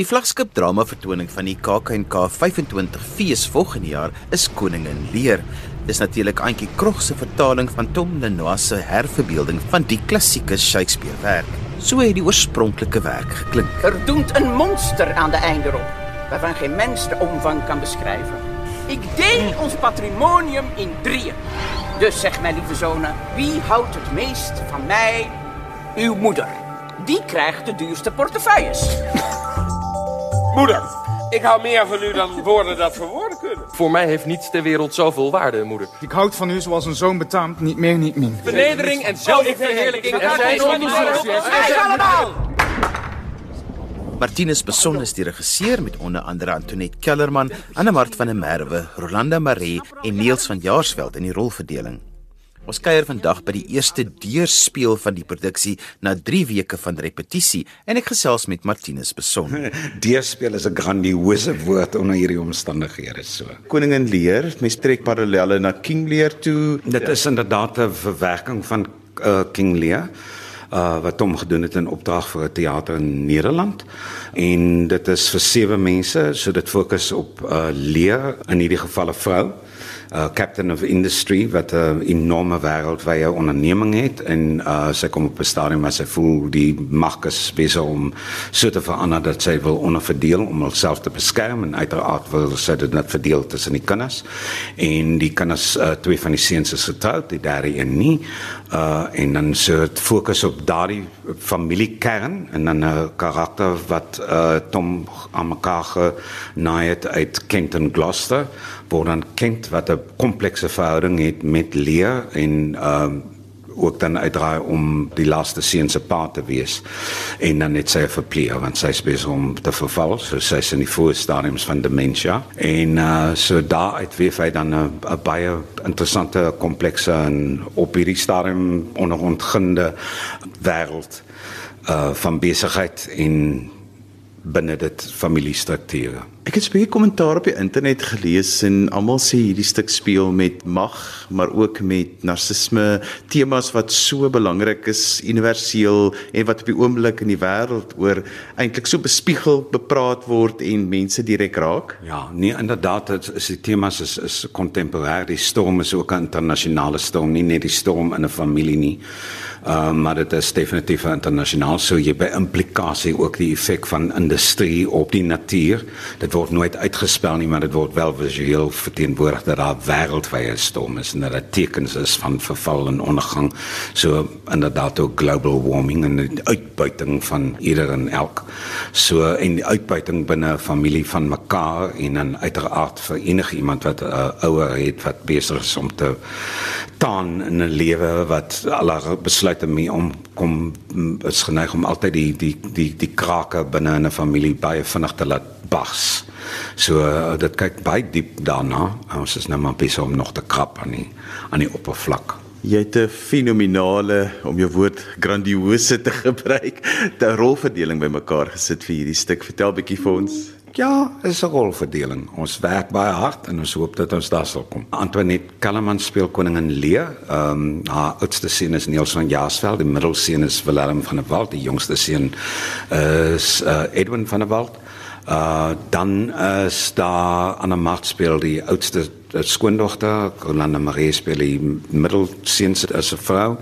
Die vlaggenskap drama vertoning van die KAK&K 25 fees volgende jaar is Koningin Lear. Dis natuurlik Antjie Krog se vertaling van Tom Lenoir se herverbeelding van die klassieke Shakespeare werk. So het die oorspronklike werk geklink. Er doemt een monster aan de einde op, waarvan geen mens de omvang kan beschrijven. Ik deel ons patrimonium in drieën. Dus zeg mijn lieve zonen, wie houdt het meest van mij? Uw moeder. Die krijgt de duurste portefeuilles. Moeder, ik hou meer van u dan woorden dat verwoorden kunnen. Voor mij heeft niets ter wereld zoveel waarde, moeder. Ik houd van u zoals een zoon betaamt, niet meer, niet min. Vernedering en zelfverheerlijking. Er zijn onderzoekers. allemaal! Martinus Beson is die regisseur met onder andere Antoinette Kellerman, Anne-Mart van der Merwe, Rolanda Maree en Niels van Jaarsveld in die rolverdeling. Ons kuier vandag by die eerste deurspeel van die produksie na 3 weke van repetisie en ek gesels met Martinus Beson. Deurspeel is 'n grandiose woord onder hierdie omstandighede so. Koningin Lear, mens trek parallelle na King Lear toe. Dit is inderdaad 'n verwerking van uh, King Lear uh wat hom gedoen het in opdrag vir 'n teater in Nederland en dit is vir sewe mense so dit fokus op uh leer in hierdie geval 'n vrou uh captain of industry wat 'n enorme wêreldwye onderneming het en uh sy kom op 'n stadium waar sy voel die mag is besig om so te verander dat sy wil onderverdeel om homself te beskerm en uiteraard wil sy dit net verdeel tussen die kinders. En die kinders uh, twee van die seuns is getroud die derde een nie. Uh en dan so het fokus op daardie familiekern en dan 'n karakter wat uh Tom aan mekaar genaai het uit Kent en Gloucester dan Kent wat 'n komplekse verhouding het met Leah en ehm uh, ook dan uitdraai om die laaste seun se pa te wees en dan net sy verpleeg want sy is besig om te verval so sy is in die voorstadiums van dementia en uh, so daar uit weer hy dan 'n baie interessante komplekse en op hierdie stadium ondergrondginde wêreld uh, van besigheid en binne dit familiestrukture. Ek het 'n bietjie kommentaar op die internet gelees en almal sê hierdie stuk speel met mag, maar ook met narcisme, temas wat so belangrik is, universeel en wat op die oomblik in die wêreld oor eintlik so bespiegel, bepraat word en mense direk raak. Ja, nee, inderdaad, dit is die temas is is kontemporêr. Die storm is ook 'n internasionale storm, nie net die storm in 'n familie nie. Uh, maar dit is definitief internasionaal so jy by implikasie ook die effek van industrie op die natuur. Dit word nooit uitgespel nie, maar dit word wel visueel verteenwoordig dat daar wêreldwye storm is en dat dit tekens is van verval en ondergang. So inderdaad ook global warming en die uitbuiting van ieder en elk. So en die uitbuiting binne 'n familie van mekaar en dan uiteraard vir enige iemand wat 'n uh, ouer het wat besig is om te taan in 'n lewe wat allerlei besluite mee om kom is geneig om altyd die die die die krake binne 'n familie baie vinnig te laat bars. So uh, dit kyk baie diep daarna. Ons is nou maar besig om nog te krap aan die aan die oppervlak. Jy het 'n fenominale om jou woord grandiose te gebruik, 'n rolverdeling bymekaar gesit vir hierdie stuk. Vertel bietjie vir ons. Ja, is 'n rolverdeling. Ons werk baie hard en ons hoop dat ons daar sal kom. Antoinette Kellerman speel koningin Lee. Ehm um, haar oudste seun is Niels van Jaarsveld, die middelseun is Willem van der Walt, die jongste seun is uh, Edwin van der Walt. Uh dan is daar Anna Mart speel die oudste skoondogter, Rolanda Marie speel die middelseun as 'n vrou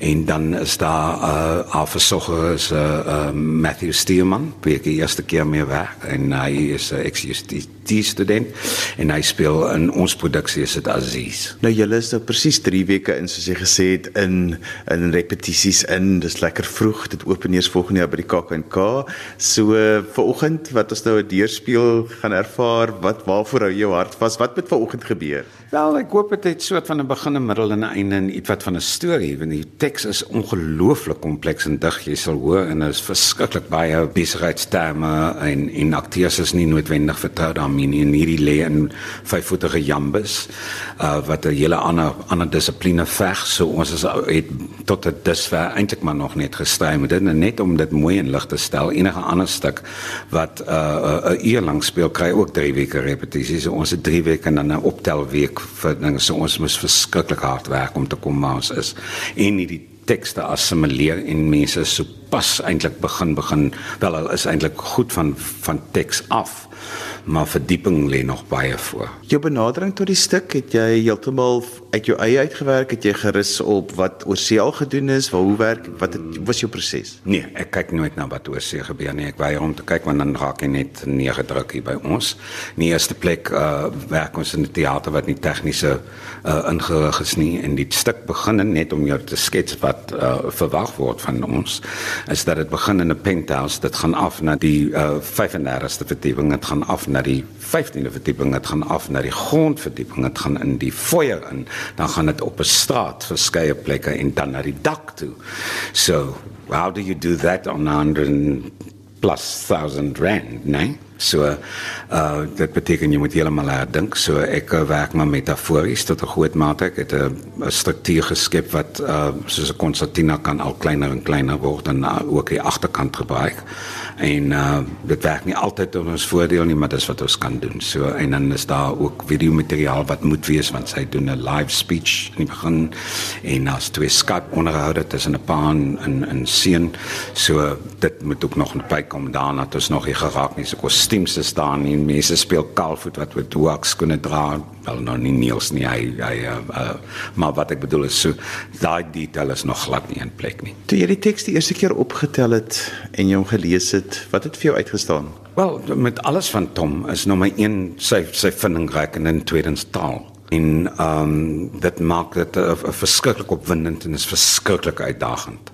en dan is daar uh haar versorger is 'n uh, uh, Matthew Steelman, wie ek eerste keer mee werk en hy is 'n uh, ex-UCT student en hy speel in ons produksie is dit Aziz. Nou julle is nou presies 3 weke in soos jy gesê het in in repetisies in. Dis lekker vroeg. Dit open eers volgende jaar by die KAK&K. So vir oggend wat ons nou 'n deurspeel gaan ervaar, wat waarvoor hou jou hart vas? Wat met vanoggend gebeur? Wel, ek hoop dit het soort van 'n begin, 'n middel en 'n einde en iets wat van 'n storie, want die teks is ongelooflik kompleks en dig, jy sal hoor en is verskriklik baie besigheidsterme en en akteurs is nie noodwendig vertrou daarmee nie. En hierdie lê in vyfvoetige jambes uh wat 'n hele ander ander dissipline veg. So ons is het tot dit dusver eintlik maar nog net gestry met dit en net om dit mooi en lig te stel. Enige ander stuk wat uh 'n uur lank speel kry ook 3 weke repetisie. So ons het 3 weke en dan 'n optelweek vir dinge. So ons moet verskriklik hard werk om te kom waar ons is. En nie die tekste assimileer en mense so pas eintlik begin begin wel hulle is eintlik goed van van teks af maar verdieping lê nog baie voor. Jou benadering tot die stuk, het jy heeltemal uit jou eie uitgewerk, het jy gerus op wat oorsee al gedoen is, waar hoe werk, wat het, was jou proses? Nee, ek kyk nooit na wat oorsee gebeur nie. Ek weier om te kyk want dan raak ek net neergedruk hier by ons. In die eerste plek uh werk ons in 'n teater wat nie tegniese uh ingerig is nie en die stuk begin net om jou te skets wat uh verwag word van ons is dat dit begin in 'n penthouse, dit gaan af na die uh 35ste verdieping, dit gaan af na die 15de verdieping, dit gaan af na die grondverdieping, dit gaan in die foyer in, dan gaan dit op 'n straat verskeie plekke en dan na die dak toe. So, how do you do that on 100 plus 1000 rand, nee? So uh dit beteken jy moet heeltemal herdink. So ek uh, werk maar metafories tot 'n groot mate. Ek het 'n struktuur geskep wat uh soos 'n konsertina kan al kleiner en kleiner word en uh, ook die agterkant gebruik en uh dit werk nie altyd tot ons voordeel nie maar dis wat ons kan doen so en dan is daar ook video materiaal wat moet wees want sy doen 'n live speech in die begin en as twee Skype onderhoude tussen 'n pa en 'n seun so dit moet ook nog bykom daarna dat ons nog hier geraak nie so kostuums te staan nie mense speel kalfoot wat met hoeks kunnen dra wel nou nie Niels nie hy hy uh, uh, maar wat ek bedoel is so daai detail is nog glad nie in plek nie toe jy die teks die eerste keer opgetel het en jy hom gelees het wat het vir jou uitgestaan? Wel, met alles van Tom is nommer 1 sy sy vindingryk en in tweedens taal. En ehm um, dit maak dit 'n verskriklik opwindend en is verskriklik uitdagend.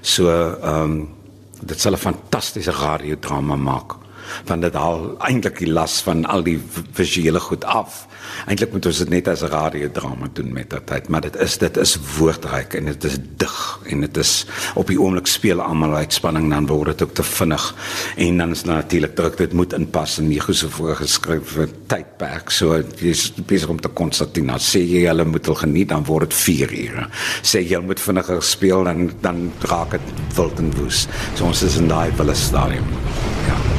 So ehm um, dit sal 'n fantastiese radiodrama maak want dit haal eintlik die las van al die visuele goed af. Eintlik moet ons dit net as 'n radiodrama doen met dat tyd, maar dit is dit is woordryk en dit is dig en dit is op die oomblik speel almal uitspanning dan word dit ook te vinnig en dan is natuurlik druk dit moet inpas in die goeie voorgeskrewe tydperk. So jy's besig om te konstateer, sê jy hulle moet wil geniet dan word dit 4 ure. Sê jy moet vinniger speel dan dan raak dit wild en woes. So ons is in daai wille stadium. Ja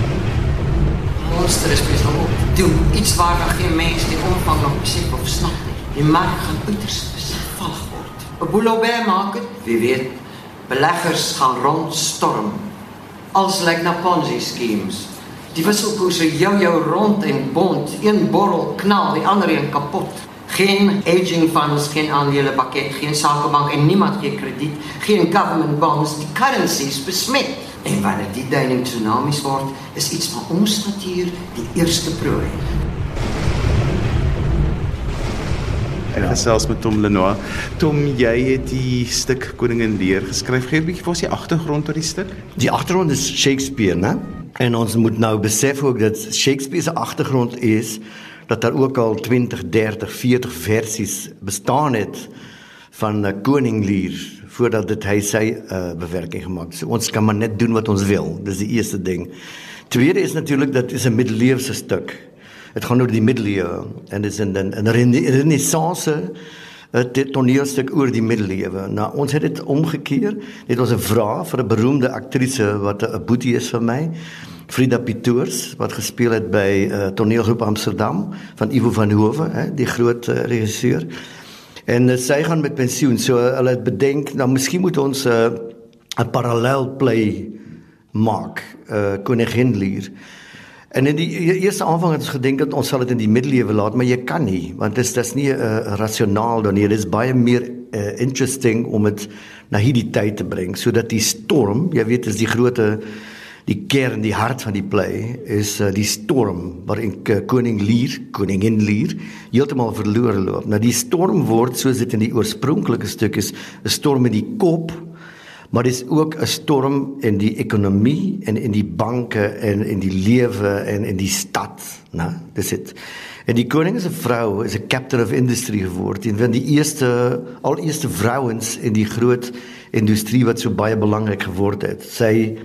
monster is om te doen. Iets waarvan geen mens die omvang nog besef of snap nie. Die mark gaan uiters besigvallig word. 'n Boulobé maak dit, wie weet. Beleggers gaan rondstorm. Als lyk na Ponzi schemes. Die wisselkoerse jou jou rond en bond, een borrel knal, die ander een kapot. Geen aging funds, geen aandele pakket, geen sakebank en niemand gee krediet, geen government bonds, die currencies besmet. En wanneer die duining tsunamies word, is iets van ons natuur die eerste prooi. Ek gesels met Tom Lenoir. Tom, jy het die stuk Koningin Lear geskryf. Gee 'n bietjie vir ons die agtergrond tot die stuk. Die agtergrond is Shakespeare, né? En ons moet nou besef ook dat Shakespeare se agtergrond is dat daar ook al 20, 30, 40 versies bestaan het van Koning Lear voordat dit hy sy uh, bewerking gemaak het. So ons kan maar net doen wat ons wil. Dis die eerste ding. Tweede is natuurlik dat is 'n middeleeuse stuk. Dit gaan oor die middeleeue en dit is 'n 'n renaissance 'n toneelstuk oor die middeleeue. Nou ons het dit omgekeer. Dit was 'n vraag vir 'n beroemde aktrise wat 'n boetie is vir my. Frida Pitoors wat gespeel het by uh, toneelgroep Amsterdam van Ivo van Hoeven, hè, die groot uh, regisseur. En uh, sy gaan met pensioen. So uh, hulle het bedenk, nou miskien moet ons 'n uh, parallel play maak, uh Koningin Lear. En in die e-, eerste aanvang het ons gedink dat ons sal dit in die middeleewe laat, maar jy kan nie, want dit is dis nie 'n uh, rasionaal dan nie. Dit is baie meer uh, interesting om dit na hierdie tyd te bring sodat die storm, jy weet, is die groot die kern, die hart van die play is uh, die storm waarin koning Lear, koningin Lear heeltemal verlore loop. Nou die storm word soos dit in die oorspronklike stuk is, 'n storm in die kop, maar dis ook 'n storm in die ekonomie en in die banke en in die lewe en in die stad, né? Dis dit. En die koning se vrou is 'n captain of industry geword, een van die eerste al eerste vrouens in die groot industrie wat so baie belangrik geword het. Sy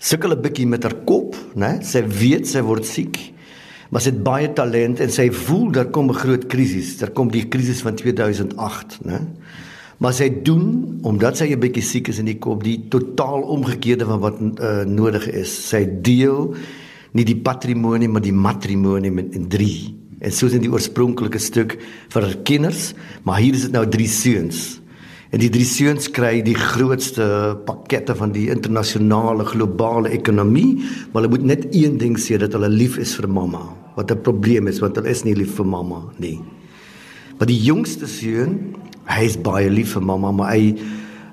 sukkel 'n bietjie met haar kop, né? Sy weet sy word siek, maar sy het baie talent en sy voel daar kom 'n groot krisis. Daar kom die krisis van 2008, né? Maar sy doen omdat sy 'n bietjie siek is in die kop, die totaal omgekeerde van wat uh, nodig is. Sy deel nie die patrimonie maar die matrimonie met in 3. En soos in die oorspronklike stuk vir kinders, maar hier is dit nou drie seuns. En die drie seuns kry die grootste pakkette van die internasionale globale ekonomie, maar hulle moet net een ding sê dat hulle lief is vir mamma. Wat 'n probleem is want hulle is nie lief vir mamma nie. Maar die jongste seun, hy is baie lief vir mamma, maar hy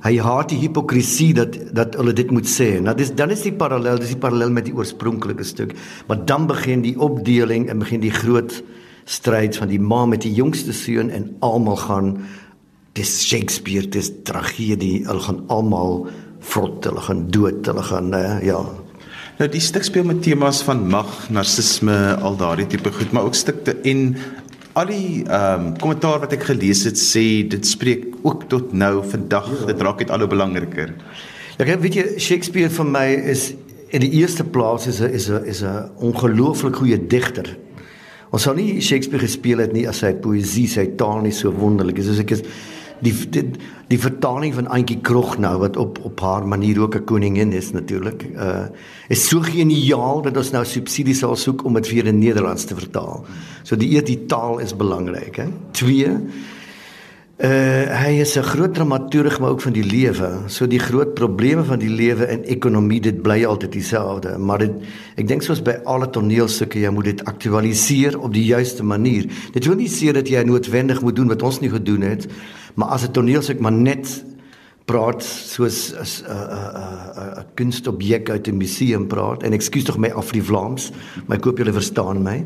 hy haat die hipokrisie dat dat hulle dit moet sê. Nou dis dan is die parallel, dis die parallel met die oorspronklike stuk. Maar dan begin die opdeling en begin die groot stryd van die ma met die jongste seun en almal gaan dis Shakespeare, dis tragedie. Hulle gaan almal vrot, hulle gaan dood, hulle gaan uh, ja. Nou die stuk speel met temas van mag, narcisme, al daardie tipe goed, maar ook stukte en al die ehm um, kommentaar wat ek gelees het sê dit spreek ook tot nou vandag. Ja. Dit raak net al hoe belangriker. Ja, ek weet jy Shakespeare vir my is in die eerste plaas is 'n is 'n is 'n ongelooflik goeie digter. Ons sou nie Shakespeare gespeel het nie as sy poësie, sy taal nie so wonderlik is. Soos ek is die die, die vertaling van Antjie Krog nou wat op op haar manier ook 'n koningin is natuurlik. Uh is so geniaal dat ons nou subsidies sal soek om dit vir in Nederlands te vertaal. So die eet die taal is belangrik, hè. 2 Uh hy is 'n groot dramaturg maar ook van die lewe. So die groot probleme van die lewe en ekonomie dit bly altyd dieselfde, maar dit ek dink soos by alle toneelstukke jy moet dit aktualiseer op die juiste manier. Dit wil nie sê dat jy noodwendig moet doen wat ons nie gedoen het, maar as 'n toneelstuk maar net praat soos 'n 'n 'n 'n kunstobjek uit 'n museum praat en ekskuus tog my af die Vlaams, maar ek hoop julle verstaan my.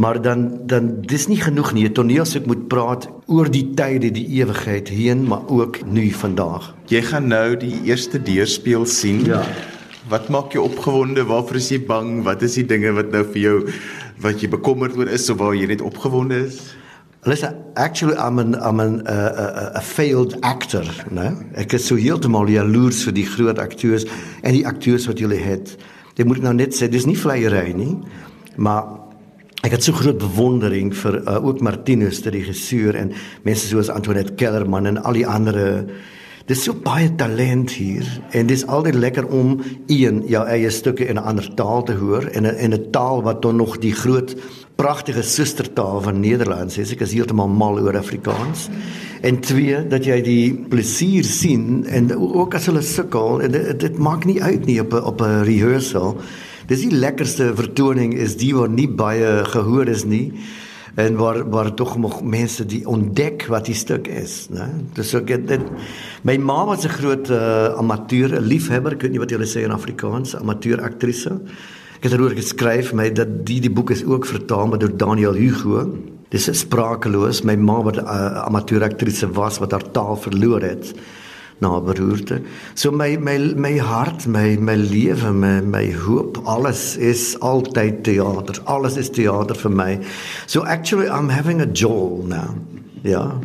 Maar dan dan dis nie genoeg nie. 'n Toneelstuk moet praat oor die tye, die ewigheid heen, maar ook nu vandag. Jy gaan nou die eerste deurspeel sien. Ja. Wat maak jou opgewonde? Waarvoor is jy bang? Wat is die dinge wat nou vir jou wat jy bekommerd oor is of waar jy net opgewonde is? Listen, actually I'm an I'm an uh, a, a failed actor, né? Ek is so heeltemal jaloers vir die groot akteurs en die akteurs wat julle het. Jy moet nou net sê dis nie vleiery nie, maar Ek het so groot bewondering vir uh, ook Martinus die regisseur en mense soos Antoinette Kellerman en al die ander. Dis so baie talent hier en dis altyd lekker om een jou eie stukke in 'n ander taal te hoor en in 'n taal wat dan nog die groot pragtige sustertaal van Nederlands is. Ek is heeltemal mal oor Afrikaans. En twee dat jy die plesier sien en ook as hulle sukkel en dit, dit maak nie uit nie op 'n op 'n rehearsal dis die lekkerste vertoning is die waar nie baie gehoor is nie en waar waar tog nog mense die ontdek wat die stuk is, né? Dis ook dit my ma was 'n groot uh, amateur, 'n liefhebber, weet nie wat jy sê in Afrikaans, amateur aktrise. Ek het daaroor geskryf, my dat die die boek is ook vertaal deur Daniel Hugo. Dis sprakeloos, my ma wat 'n uh, amateur aktrise was wat haar taal verloor het na beroerte. So my my my hart, my my lewe, my my hoop, alles is altyd teater. Alles is teater vir my. So actually I'm having a joy now. Ja.